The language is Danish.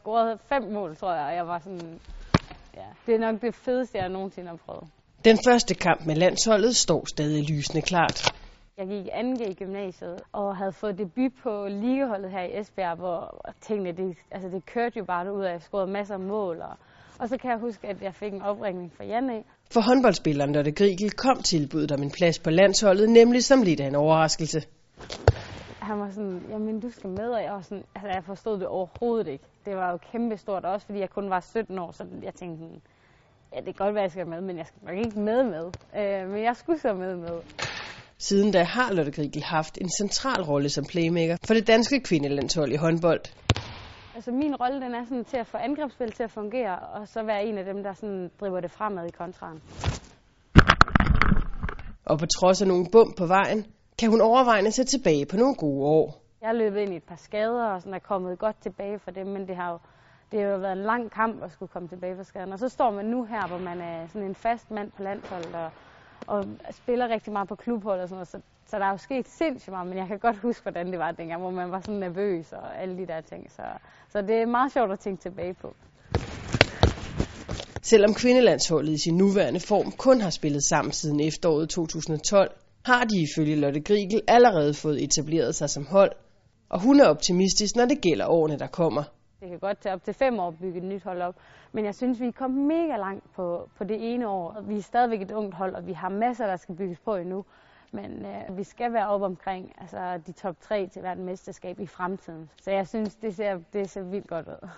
scorede fem mål, tror jeg, og jeg var sådan, ja, det er nok det fedeste, jeg nogensinde har prøvet. Den første kamp med landsholdet står stadig lysende klart. Jeg gik i 2G i gymnasiet og havde fået debut på ligeholdet her i Esbjerg, hvor tingene, det, altså det kørte jo bare ud af, jeg scorede masser af mål. Og, og så kan jeg huske, at jeg fik en opringning fra Jan af. For håndboldspilleren Lotte Grigel kom tilbuddet om en plads på landsholdet, nemlig som lidt af en overraskelse. Han var sådan, jamen du skal med, og jeg var sådan, altså jeg forstod det overhovedet ikke. Det var jo kæmpestort, også fordi jeg kun var 17 år, så jeg tænkte sådan, ja det kan godt være, jeg skal med, men jeg skal nok ikke med med. Øh, men jeg skulle så med med. Siden da har Lotte Grigel haft en central rolle som playmaker for det danske kvindelandshold i håndbold. Altså min rolle den er sådan til at få angrebsspil til at fungere, og så være en af dem, der sådan driver det fremad i kontraen. Og på trods af nogle bump på vejen, kan hun overvejende se tilbage på nogle gode år. Jeg har løbet ind i et par skader, og sådan er kommet godt tilbage fra dem, men det har jo, det har jo været en lang kamp at skulle komme tilbage fra skaden. Og så står man nu her, hvor man er sådan en fast mand på landsholdet, og, og spiller rigtig meget på klubhold og sådan noget, så, så der er jo sket sindssygt meget, men jeg kan godt huske, hvordan det var dengang, hvor man var sådan nervøs og alle de der ting. Så, så det er meget sjovt at tænke tilbage på. Selvom kvindelandsholdet i sin nuværende form kun har spillet sammen siden efteråret 2012, har de ifølge Lotte Grigel allerede fået etableret sig som hold, og hun er optimistisk, når det gælder årene, der kommer. Det kan godt tage op til fem år at bygge et nyt hold op, men jeg synes, vi er kommet mega langt på, på det ene år. Vi er stadigvæk et ungt hold, og vi har masser, der skal bygges på endnu. Men øh, vi skal være op omkring altså, de top tre til hvert mesterskab i fremtiden. Så jeg synes, det ser, det ser vildt godt ud.